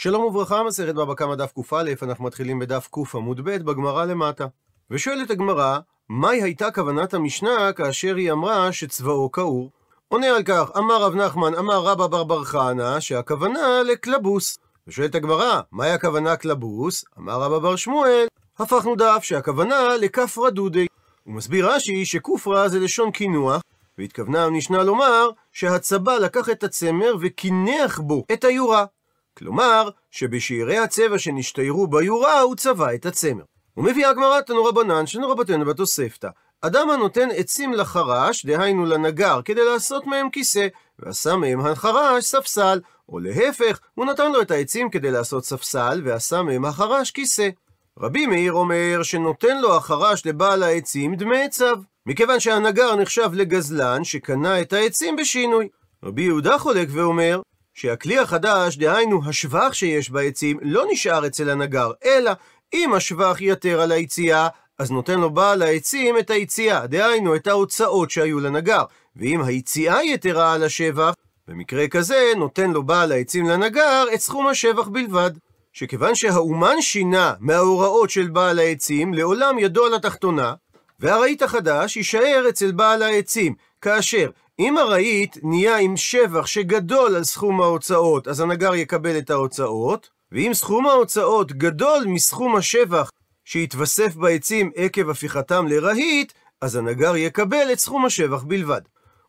שלום וברכה, מסכת בבא קמא דף קא, אנחנו מתחילים בדף ק עמוד ב' בגמרא למטה. ושואלת הגמרא, מהי הייתה כוונת המשנה כאשר היא אמרה שצבאו כעור? עונה על כך, אמר רב נחמן, אמר רבא בר בר חנה, שהכוונה לקלבוס. ושואלת הגמרא, מהי הכוונה קלבוס? אמר רבא בר שמואל, הפכנו דף שהכוונה לכפרא דודי. הוא מסביר רש"י שכופרא זה לשון קינוח, והתכוונה המשנה לומר שהצבא לקח את הצמר וקינח בו את היורה. כלומר, שבשיערי הצבע שנשתיירו ביורה הוא צבע את הצמר. ומביאה הגמרא תנו רבנן שנו רבתנו בתוספתא. אדם הנותן עצים לחרש, דהיינו לנגר, כדי לעשות מהם כיסא, ועשה מהם החרש ספסל, או להפך, הוא נתן לו את העצים כדי לעשות ספסל, ועשה מהם החרש כיסא. רבי מאיר אומר שנותן לו החרש לבעל העצים דמי עצב, מכיוון שהנגר נחשב לגזלן שקנה את העצים בשינוי. רבי יהודה חולק ואומר שהכלי החדש, דהיינו השבח שיש בעצים, לא נשאר אצל הנגר, אלא אם השבח יתר על היציאה, אז נותן לו בעל העצים את היציאה, דהיינו את ההוצאות שהיו לנגר, ואם היציאה יתרה על השבח, במקרה כזה נותן לו בעל העצים לנגר את סכום השבח בלבד. שכיוון שהאומן שינה מההוראות של בעל העצים, לעולם ידו על התחתונה, והרהיט החדש יישאר אצל בעל העצים, כאשר אם הרהיט נהיה עם שבח שגדול על סכום ההוצאות, אז הנגר יקבל את ההוצאות, ואם סכום ההוצאות גדול מסכום השבח שהתווסף בעצים עקב הפיכתם לרהיט, אז הנגר יקבל את סכום השבח בלבד.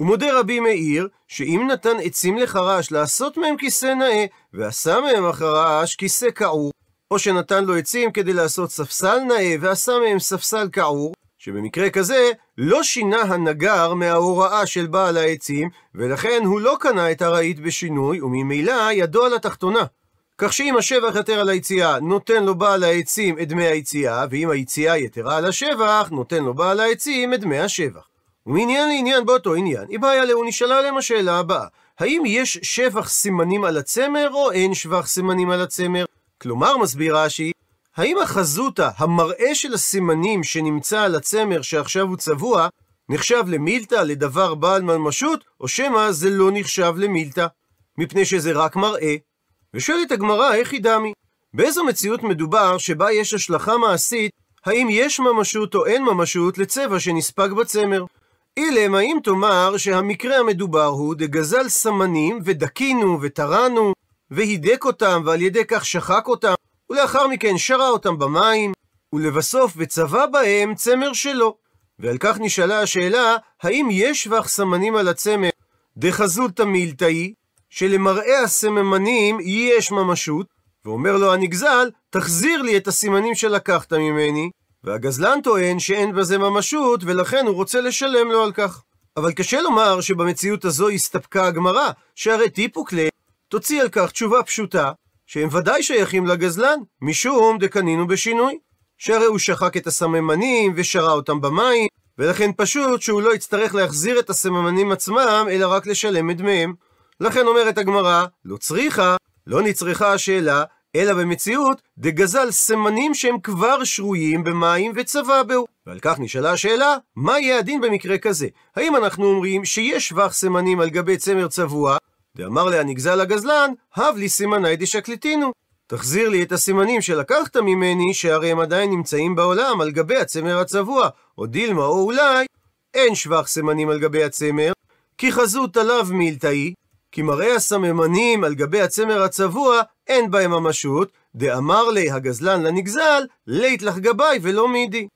ומודה רבי מאיר, שאם נתן עצים לחרש לעשות מהם כיסא נאה, ועשה מהם החרש כיסא כעור, או שנתן לו עצים כדי לעשות ספסל נאה, ועשה מהם ספסל כעור, שבמקרה כזה לא שינה הנגר מההוראה של בעל העצים, ולכן הוא לא קנה את הרהיט בשינוי, וממילא ידו על התחתונה. כך שאם השבח יתר על היציאה, נותן לו בעל העצים את דמי היציאה, ואם היציאה יתרה על השבח, נותן לו בעל העצים את דמי השבח. ומעניין לעניין באותו עניין, איבעיה להו נשאלה עליהם השאלה הבאה, האם יש שבח סימנים על הצמר, או אין שבח סימנים על הצמר? כלומר, מסביר רש"י, האם החזותא, המראה של הסימנים שנמצא על הצמר שעכשיו הוא צבוע, נחשב למילתא, לדבר בעל ממשות, או שמא זה לא נחשב למילתא, מפני שזה רק מראה. ושואלת הגמרא, איך היא דמי? באיזו מציאות מדובר שבה יש השלכה מעשית, האם יש ממשות או אין ממשות לצבע שנספג בצמר? אילם, האם תאמר שהמקרה המדובר הוא דגזל סמנים ודקינו וטרנו, והידק אותם ועל ידי כך שחק אותם, ולאחר מכן שרה אותם במים, ולבסוף וצבע בהם צמר שלו. ועל כך נשאלה השאלה, האם יש שבח סמנים על הצמר דחזולתא מילתאי, שלמראה הסממנים יש ממשות, ואומר לו הנגזל, תחזיר לי את הסימנים שלקחת ממני, והגזלן טוען שאין בזה ממשות, ולכן הוא רוצה לשלם לו על כך. אבל קשה לומר שבמציאות הזו הסתפקה הגמרא, שהרי טיפוקלה תוציא על כך תשובה פשוטה, שהם ודאי שייכים לגזלן, משום דקנינו בשינוי. שהרי הוא שחק את הסממנים ושרה אותם במים, ולכן פשוט שהוא לא יצטרך להחזיר את הסממנים עצמם, אלא רק לשלם את דמיהם. לכן אומרת הגמרא, לא צריכה, לא נצרכה השאלה, אלא במציאות, דגזל סמנים שהם כבר שרויים במים וצבע בהו. ועל כך נשאלה השאלה, מה יהיה הדין במקרה כזה? האם אנחנו אומרים שיש שבח סמנים על גבי צמר צבוע, דאמר לה נגזל הגזלן, הב לי סימני דשקליטינו. תחזיר לי את הסימנים שלקחת ממני, שהרי הם עדיין נמצאים בעולם על גבי הצמר הצבוע, או דילמה או אולי, אין שבח סמנים על גבי הצמר, כי חזות עליו מילתאי, כי מראה הסממנים על גבי הצמר הצבוע, אין בהם ממשות, דאמר לי הגזלן לנגזל, לית לך גבאי ולא מידי.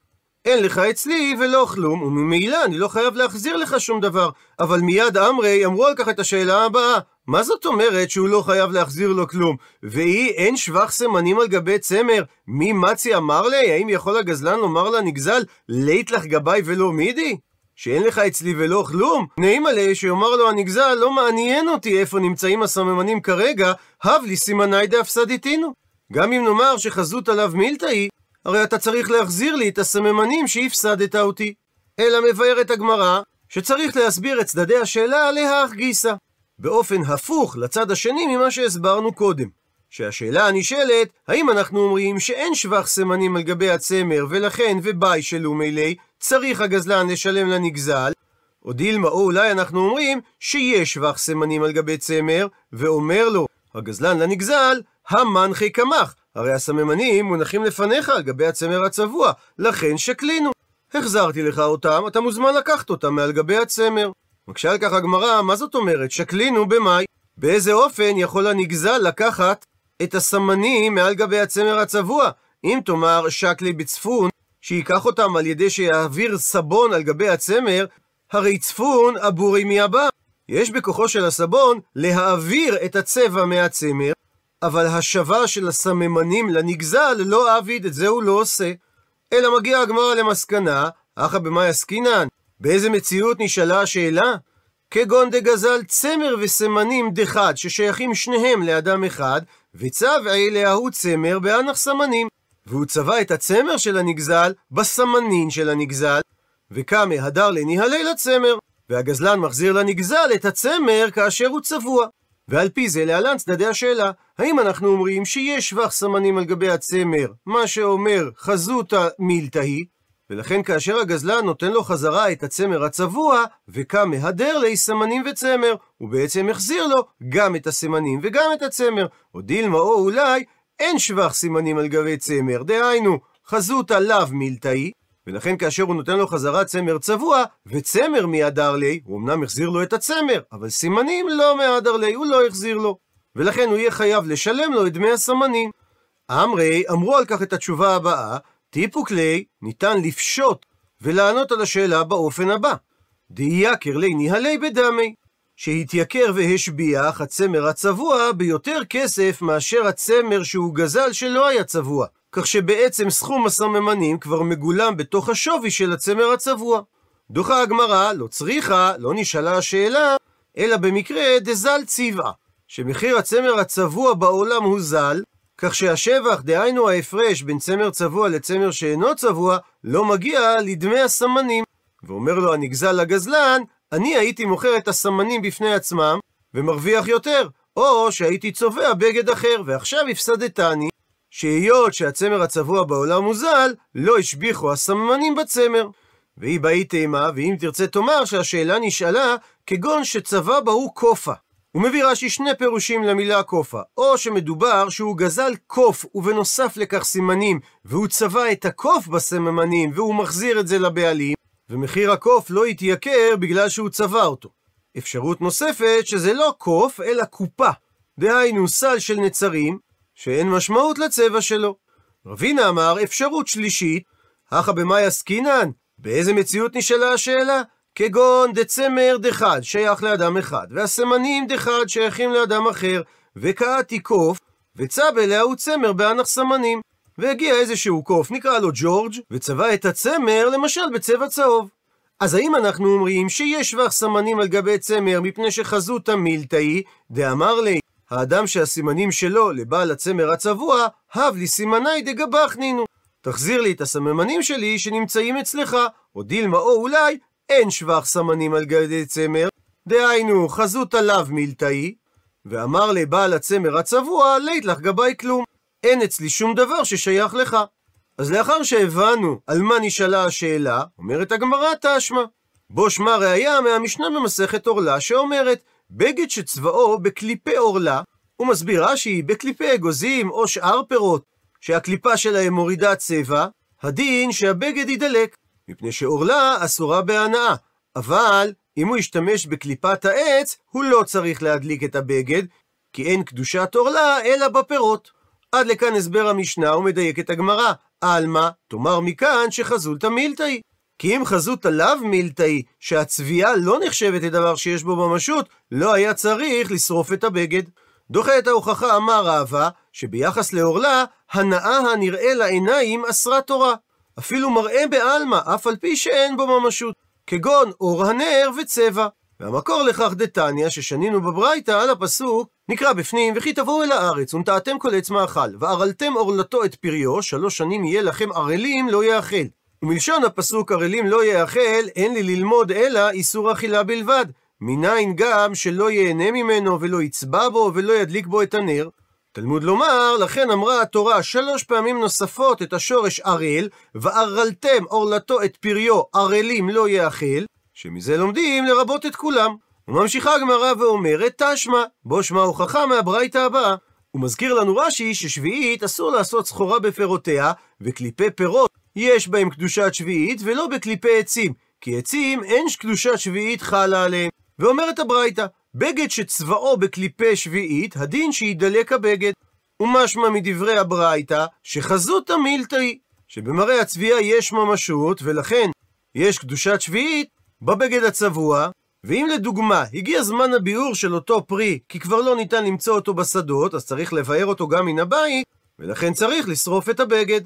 אין לך אצלי ולא כלום, וממילא אני לא חייב להחזיר לך שום דבר. אבל מיד אמרי אמרו על כך את השאלה הבאה, מה זאת אומרת שהוא לא חייב להחזיר לו כלום? והיא אין שבח סמנים על גבי צמר? מי מצי אמר לי? האם יכול הגזלן לומר לנגזל, לית לך גבאי ולא מידי? שאין לך אצלי ולא כלום? נעים עלי שיאמר לו הנגזל, לא מעניין אותי איפה נמצאים הסממנים כרגע, הב לי סימני דאפסדיתינו. גם אם נאמר שחזות עליו מילתא היא, הרי אתה צריך להחזיר לי את הסממנים שהפסדת אותי. אלא מבארת הגמרא, שצריך להסביר את צדדי השאלה להאח גיסא. באופן הפוך לצד השני ממה שהסברנו קודם. שהשאלה הנשאלת, האם אנחנו אומרים שאין שבח סמנים על גבי הצמר, ולכן וביי שלו מילי, צריך הגזלן לשלם לנגזל, או דילמה, או אולי אנחנו אומרים שיש שבח סמנים על גבי צמר, ואומר לו, הגזלן לנגזל, המנחי קמח. הרי הסממנים מונחים לפניך על גבי הצמר הצבוע, לכן שקלינו. החזרתי לך אותם, אתה מוזמן לקחת אותם מעל גבי הצמר. מקשה על כך הגמרא, מה זאת אומרת? שקלינו במאי. באיזה אופן יכול הנגזל לקחת את הסמנים מעל גבי הצמר הצבוע? אם תאמר שקלי בצפון, שייקח אותם על ידי שיעביר סבון על גבי הצמר, הרי צפון עבורי מי הבא. יש בכוחו של הסבון להעביר את הצבע מהצמר, אבל השבה של הסממנים לנגזל לא אביד, את זה הוא לא עושה. אלא מגיעה הגמרא למסקנה, אחא במאי עסקינן, באיזה מציאות נשאלה השאלה? כגון דגזל צמר וסמנים דחד, ששייכים שניהם לאדם אחד, וצבעי להוא צמר באנח סמנים. והוא צבע את הצמר של הנגזל בסמנין של הנגזל, וקמא הדר לניהלי לצמר, והגזלן מחזיר לנגזל את הצמר כאשר הוא צבוע. ועל פי זה להלן צדדי השאלה, האם אנחנו אומרים שיש שבח סמנים על גבי הצמר, מה שאומר חזותא מילתאי, ולכן כאשר הגזלן נותן לו חזרה את הצמר הצבוע, וקם מהדר לי סמנים וצמר, הוא בעצם החזיר לו גם את הסמנים וגם את הצמר. או דילמה או אולי אין שבח סימנים על גבי צמר, דהיינו, חזותא לאו מילתאי, ולכן כאשר הוא נותן לו חזרה צמר צבוע, וצמר מהדר לי, הוא אמנם החזיר לו את הצמר, אבל סימנים לא מהדר לי, הוא לא החזיר לו. ולכן הוא יהיה חייב לשלם לו את דמי הסמנים. אמרי אמרו על כך את התשובה הבאה, טיפוק לי ניתן לפשוט ולענות על השאלה באופן הבא: דאייקר לי ניהלי בדמי, שהתייקר והשביח הצמר הצבוע ביותר כסף מאשר הצמר שהוא גזל שלא היה צבוע, כך שבעצם סכום הסממנים כבר מגולם בתוך השווי של הצמר הצבוע. דוחה הגמרא, לא צריכה, לא נשאלה השאלה, אלא במקרה דזל צבעה, שמחיר הצמר הצבוע בעולם הוא זל, כך שהשבח, דהיינו ההפרש בין צמר צבוע לצמר שאינו צבוע, לא מגיע לדמי הסמנים. ואומר לו הנגזל לגזלן, אני הייתי מוכר את הסמנים בפני עצמם, ומרוויח יותר, או שהייתי צובע בגד אחר, ועכשיו הפסדתני, שהיות שהצמר הצבוע בעולם מוזל, לא השביחו הסמנים בצמר. והיא באי תימה, ואם תרצה תאמר שהשאלה נשאלה כגון שצבע בהו קופה. הוא מביא רש"י שני פירושים למילה קופה, או שמדובר שהוא גזל קוף ובנוסף לכך סימנים, והוא צבע את הקוף בסממנים והוא מחזיר את זה לבעלים, ומחיר הקוף לא יתייקר בגלל שהוא צבע אותו. אפשרות נוספת שזה לא קוף אלא קופה, דהיינו סל של נצרים, שאין משמעות לצבע שלו. רבינה אמר אפשרות שלישית, הכא במאי עסקינן, באיזה מציאות נשאלה השאלה? כגון דצמר דחד שייך לאדם אחד, והסמנים דחד שייכים לאדם אחר, וקעתי קוף, וצבה להוא צמר באנח סמנים. והגיע איזשהו קוף, נקרא לו ג'ורג', וצבע את הצמר למשל בצבע צהוב. אז האם אנחנו אומרים שיש שבח סמנים על גבי צמר מפני שחזותא מילתאי, דאמר לי, האדם שהסימנים שלו לבעל הצמר הצבוע, הב לי סימני דגבח נינו. תחזיר לי את הסממנים שלי שנמצאים אצלך, או דילמה או אולי אין שבח סמנים על גבי צמר, דהיינו חזות עליו מילתאי, ואמר לבעל הצמר הצבוע, לית לך גבי כלום. אין אצלי שום דבר ששייך לך. אז לאחר שהבנו על מה נשאלה השאלה, אומרת הגמרא תשמע. בו שמע ראיה מהמשנה במסכת עורלה שאומרת, בגד שצבאו בקליפי עורלה, הוא מסביר רש"י, בקליפי אגוזים או שאר פירות, שהקליפה שלהם מורידה צבע, הדין שהבגד יידלק. מפני שעורלה אסורה בהנאה, אבל אם הוא ישתמש בקליפת העץ, הוא לא צריך להדליק את הבגד, כי אין קדושת עורלה אלא בפירות. עד לכאן הסבר המשנה ומדייק את הגמרא. עלמא, תאמר מכאן שחזולתא מילתאי. כי אם חזות עליו מילתאי, שהצביעה לא נחשבת לדבר שיש בו ממשות, לא היה צריך לשרוף את הבגד. דוחה את ההוכחה אמר רבא, שביחס לעורלה, הנאה הנראה לעיניים אסרה תורה. אפילו מראה בעלמא, אף על פי שאין בו ממשות, כגון אור הנר וצבע. והמקור לכך דתניא, ששנינו בברייתא על הפסוק, נקרא בפנים, וכי תבואו אל הארץ, ונטעתם כל עץ מאכל, וערלתם עורלתו את פריו, שלוש שנים יהיה לכם ערלים לא יאכל. ומלשון הפסוק ערלים לא יאכל, אין לי ללמוד אלא איסור אכילה בלבד. מניין גם שלא ייהנה ממנו, ולא יצבע בו, ולא ידליק בו את הנר. תלמוד לומר, לכן אמרה התורה שלוש פעמים נוספות את השורש ערל, וערלתם עורלתו את פריו, ערלים לא יאכל, שמזה לומדים לרבות את כולם. וממשיכה הגמרא ואומרת, תשמע, בו שמע הוכחה מהברייתא הבאה. הוא מזכיר לנו רש"י ששביעית אסור לעשות סחורה בפירותיה, וקליפי פירות יש בהם קדושת שביעית, ולא בקליפי עצים, כי עצים אין קדושת שביעית חלה עליהם. ואומרת הברייתא, בגד שצבאו בקליפי שביעית, הדין שידלק הבגד. ומשמע מדברי הברייתא, שחזותא מילתאי, שבמראה הצביעה יש ממשות, ולכן יש קדושת שביעית בבגד הצבוע, ואם לדוגמה, הגיע זמן הביאור של אותו פרי, כי כבר לא ניתן למצוא אותו בשדות, אז צריך לבאר אותו גם מן הבית, ולכן צריך לשרוף את הבגד.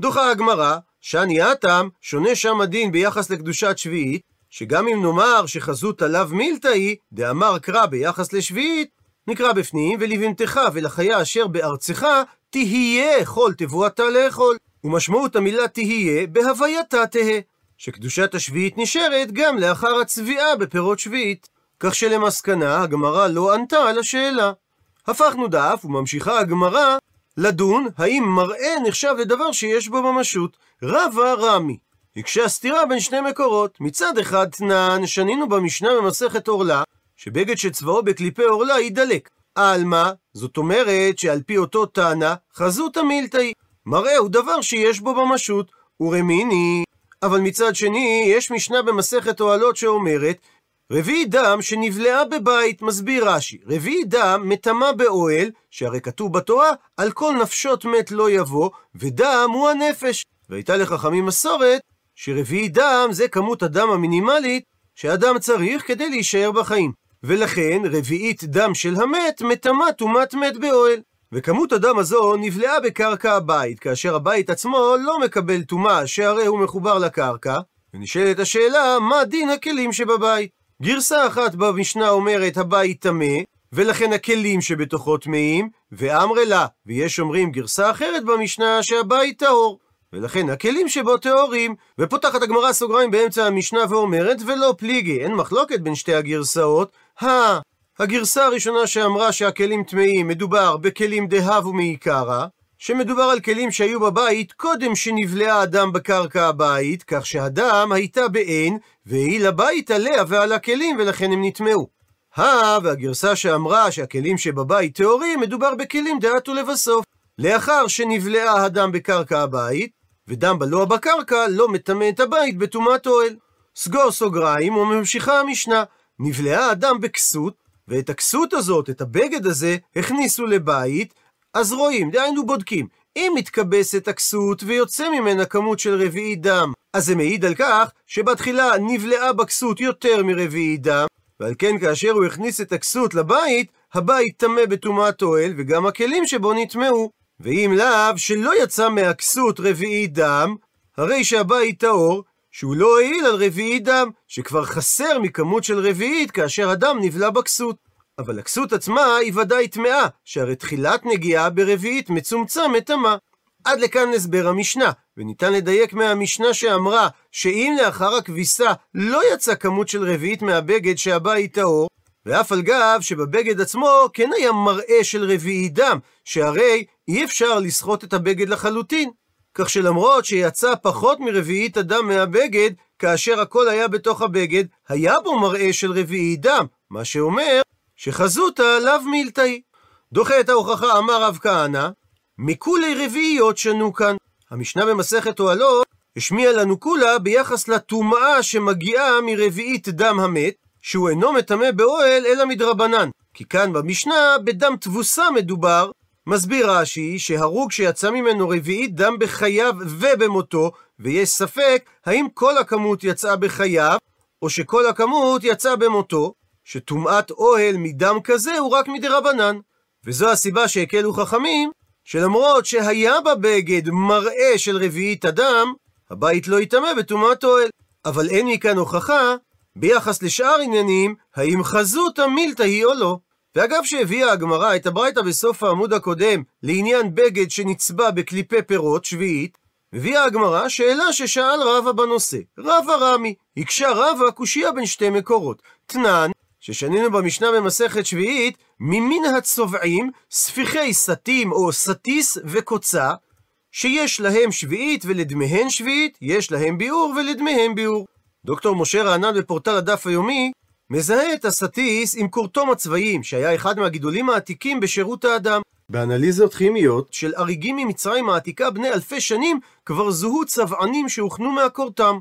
דוחה הגמרא, שאני הטעם, שונה שם הדין ביחס לקדושת שביעית, שגם אם נאמר שחזות עליו מילתאי, דאמר קרא ביחס לשביעית, נקרא בפנים, ולבנתך ולחיה אשר בארצך, תהיה כל תבואתה לאכול. ומשמעות המילה תהיה, בהווייתה תהא. שקדושת השביעית נשארת גם לאחר הצביעה בפירות שביעית. כך שלמסקנה, הגמרא לא ענתה על השאלה. הפכנו דף, וממשיכה הגמרא לדון האם מראה נחשב לדבר שיש בו ממשות. רבה רמי. הקשה הסתירה בין שני מקורות. מצד אחד תנן, שנינו במשנה במסכת עורלה, שבגד שצבאו בקליפי עורלה יידלק. עלמא, זאת אומרת שעל פי אותו טענה, חזותא מילתאי. מראה הוא דבר שיש בו ממשות. ורמיני, אבל מצד שני, יש משנה במסכת אוהלות שאומרת, רביעי דם שנבלעה בבית, מסביר רש"י, רביעי דם מטמא באוהל, שהרי כתוב בתורה, על כל נפשות מת לא יבוא, ודם הוא הנפש. והייתה לחכמים מסורת, שרביעי דם זה כמות הדם המינימלית שאדם צריך כדי להישאר בחיים. ולכן רביעית דם של המת מטמא טומאת מת באוהל. וכמות הדם הזו נבלעה בקרקע הבית, כאשר הבית עצמו לא מקבל טומאה, שהרי הוא מחובר לקרקע, ונשאלת השאלה, מה דין הכלים שבבית? גרסה אחת במשנה אומרת הבית טמא, ולכן הכלים שבתוכו טמאים, ואמרי לה, ויש אומרים גרסה אחרת במשנה שהבית טהור. ולכן הכלים שבו טהורים, ופותחת הגמרא סוגריים באמצע המשנה ואומרת, ולא פליגי, אין מחלוקת בין שתי הגרסאות, הא, הגרסה הראשונה שאמרה שהכלים טמאים מדובר בכלים דהבו מעיקרא, שמדובר על כלים שהיו בבית קודם שנבלעה הדם בקרקע הבית, כך שהדם הייתה בעין, והיא לבית עליה ועל הכלים, ולכן הם נטמעו. הא, והגרסה שאמרה שהכלים שבבית טהורים, מדובר בכלים דעתו לבסוף. לאחר שנבלעה הדם בקרקע הבית, ודם בלוע בקרקע לא מטמא את הבית בטומאת אוהל. סגור סוגריים וממשיכה המשנה, נבלעה הדם בכסות, ואת הכסות הזאת, את הבגד הזה, הכניסו לבית, אז רואים, דהיינו בודקים. אם מתכבסת הכסות ויוצא ממנה כמות של רביעי דם, אז זה מעיד על כך שבתחילה נבלעה בכסות יותר מרביעי דם, ועל כן כאשר הוא הכניס את הכסות לבית, הבית טמא בטומאת אוהל, וגם הכלים שבו נטמעו. ואם לאו שלא יצא מהכסות רביעי דם, הרי שהבית טהור, שהוא לא העיל על רביעי דם, שכבר חסר מכמות של רביעית כאשר הדם נבלע בכסות. אבל הכסות עצמה היא ודאי טמאה, שהרי תחילת נגיעה ברביעית מצומצמת טמאה. עד לכאן הסבר המשנה, וניתן לדייק מהמשנה שאמרה שאם לאחר הכביסה לא יצא כמות של רביעית מהבגד שהבית טהור, ואף על גב שבבגד עצמו כן היה מראה של רביעי דם, שהרי אי אפשר לסחוט את הבגד לחלוטין. כך שלמרות שיצא פחות מרביעית הדם מהבגד, כאשר הכל היה בתוך הבגד, היה בו מראה של רביעי דם, מה שאומר שחזותא לאו מילתאי. דוחה את ההוכחה אמר רב כהנא, מכולי רביעיות שנו כאן. המשנה במסכת אוהלות השמיע לנו כולה ביחס לטומאה שמגיעה מרביעית דם המת, שהוא אינו מטמא באוהל אלא מדרבנן. כי כאן במשנה בדם תבוסה מדובר, מסביר רש"י שהרוג שיצא ממנו רביעית דם בחייו ובמותו, ויש ספק האם כל הכמות יצאה בחייו, או שכל הכמות יצאה במותו, שטומאת אוהל מדם כזה הוא רק מדרבנן. וזו הסיבה שהקלו חכמים, שלמרות שהיה בבגד מראה של רביעית הדם, הבית לא יטמא בטומאת אוהל. אבל אין מכאן הוכחה ביחס לשאר עניינים, האם חזות המילתא היא או לא. ואגב שהביאה הגמרא את הברייתא בסוף העמוד הקודם לעניין בגד שנצבע בקליפי פירות, שביעית, הביאה הגמרא שאלה ששאל רבא בנושא. רבא רמי, הקשה רבא קושייה בין שתי מקורות. תנן, ששנינו במשנה במסכת שביעית, ממין הצובעים, ספיחי סטים או סטיס וקוצה, שיש להם שביעית ולדמיהן שביעית, יש להם ביאור ולדמיהן ביאור. דוקטור משה רענן בפורטל הדף היומי מזהה את הסטיס עם קורטום הצבעים, שהיה אחד מהגידולים העתיקים בשירות האדם. באנליזות כימיות של אריגים ממצרים העתיקה בני אלפי שנים, כבר זוהו צבענים שהוכנו מהקורטם.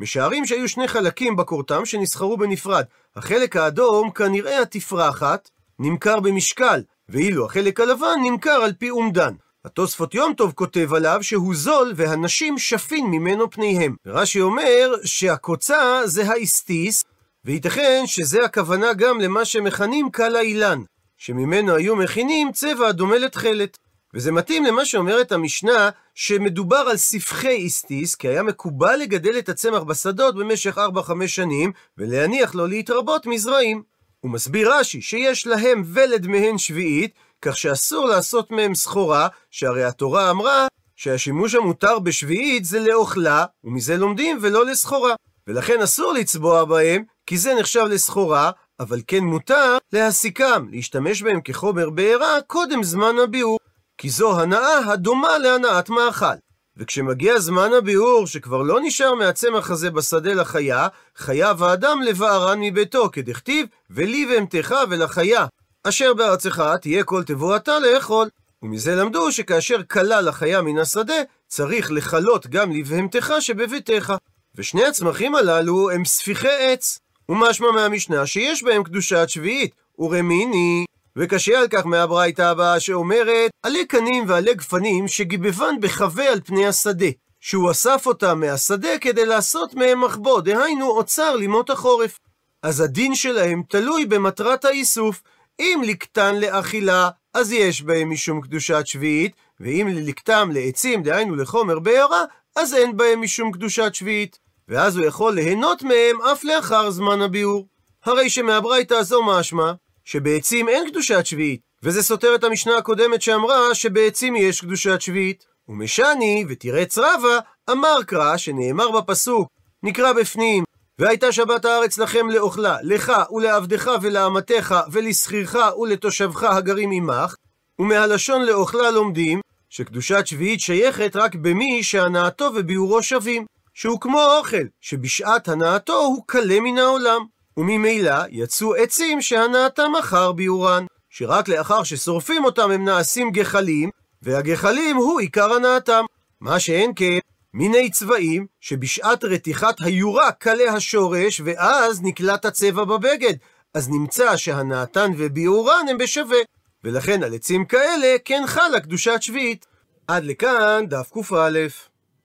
משערים שהיו שני חלקים בקורטם שנסחרו בנפרד. החלק האדום, כנראה התפרחת, נמכר במשקל, ואילו החלק הלבן נמכר על פי אומדן. התוספות יום טוב כותב עליו שהוא זול והנשים שפין ממנו פניהם. ורש"י אומר שהקוצה זה האיסטיס, וייתכן שזה הכוונה גם למה שמכנים קל האילן, שממנו היו מכינים צבע הדומה לתכלת. וזה מתאים למה שאומרת המשנה, שמדובר על ספחי איסטיס, כי היה מקובל לגדל את הצמח בשדות במשך 4-5 שנים, ולהניח לו להתרבות מזרעים. הוא מסביר רש"י שיש להם ולד מהן שביעית, כך שאסור לעשות מהם סחורה, שהרי התורה אמרה שהשימוש המותר בשביעית זה לאוכלה, ומזה לומדים ולא לסחורה. ולכן אסור לצבוע בהם, כי זה נחשב לסחורה, אבל כן מותר להסיקם, להשתמש בהם כחומר בעירה קודם זמן הביאור. כי זו הנאה הדומה להנאת מאכל. וכשמגיע זמן הביאור, שכבר לא נשאר מהצמח הזה בשדה לחיה, חייב האדם לבערן מביתו, כדכתיב, ולי בהמתך ולחיה, אשר בארצך תהיה כל תבואתה לאכול. ומזה למדו שכאשר כלה לחיה מן השדה, צריך לכלות גם לבהמתך שבביתך. ושני הצמחים הללו הם ספיחי עץ. ומשמע מהמשנה שיש בהם קדושת שביעית, ורמיני. וקשה על כך מהברייתא הבאה שאומרת, עלי קנים ועלי גפנים שגיבבן בחווה על פני השדה. שהוא אסף אותם מהשדה כדי לעשות מהם מחבוא, דהיינו אוצר לימות החורף. אז הדין שלהם תלוי במטרת האיסוף. אם לקטן לאכילה, אז יש בהם משום קדושת שביעית, ואם ללקטם לעצים, דהיינו לחומר בעירה, אז אין בהם משום קדושת שביעית. ואז הוא יכול ליהנות מהם אף לאחר זמן הביאור. הרי שמהברייתא הזו משמע, שבעצים אין קדושת שביעית, וזה סותר את המשנה הקודמת שאמרה שבעצים יש קדושת שביעית. ומשני, ותראה רבה, אמר קרא, שנאמר בפסוק, נקרא בפנים, והייתה שבת הארץ לכם לאוכלה, לך ולעבדך ולאמתך ולשכירך ולתושבך הגרים עמך, ומהלשון לאוכלה לומדים, שקדושת שביעית שייכת רק במי שהנאתו וביאורו שווים, שהוא כמו אוכל, שבשעת הנאתו הוא קלה מן העולם. וממילא יצאו עצים שהנאתם אחר ביאורן, שרק לאחר ששורפים אותם הם נעשים גחלים, והגחלים הוא עיקר הנאתם. מה שאין כן, מיני צבעים שבשעת רתיחת היורה קלה השורש, ואז נקלט הצבע בבגד, אז נמצא שהנאתן וביאורן הם בשווה. ולכן על עצים כאלה כן חלה קדושת שביעית. עד לכאן דף קא.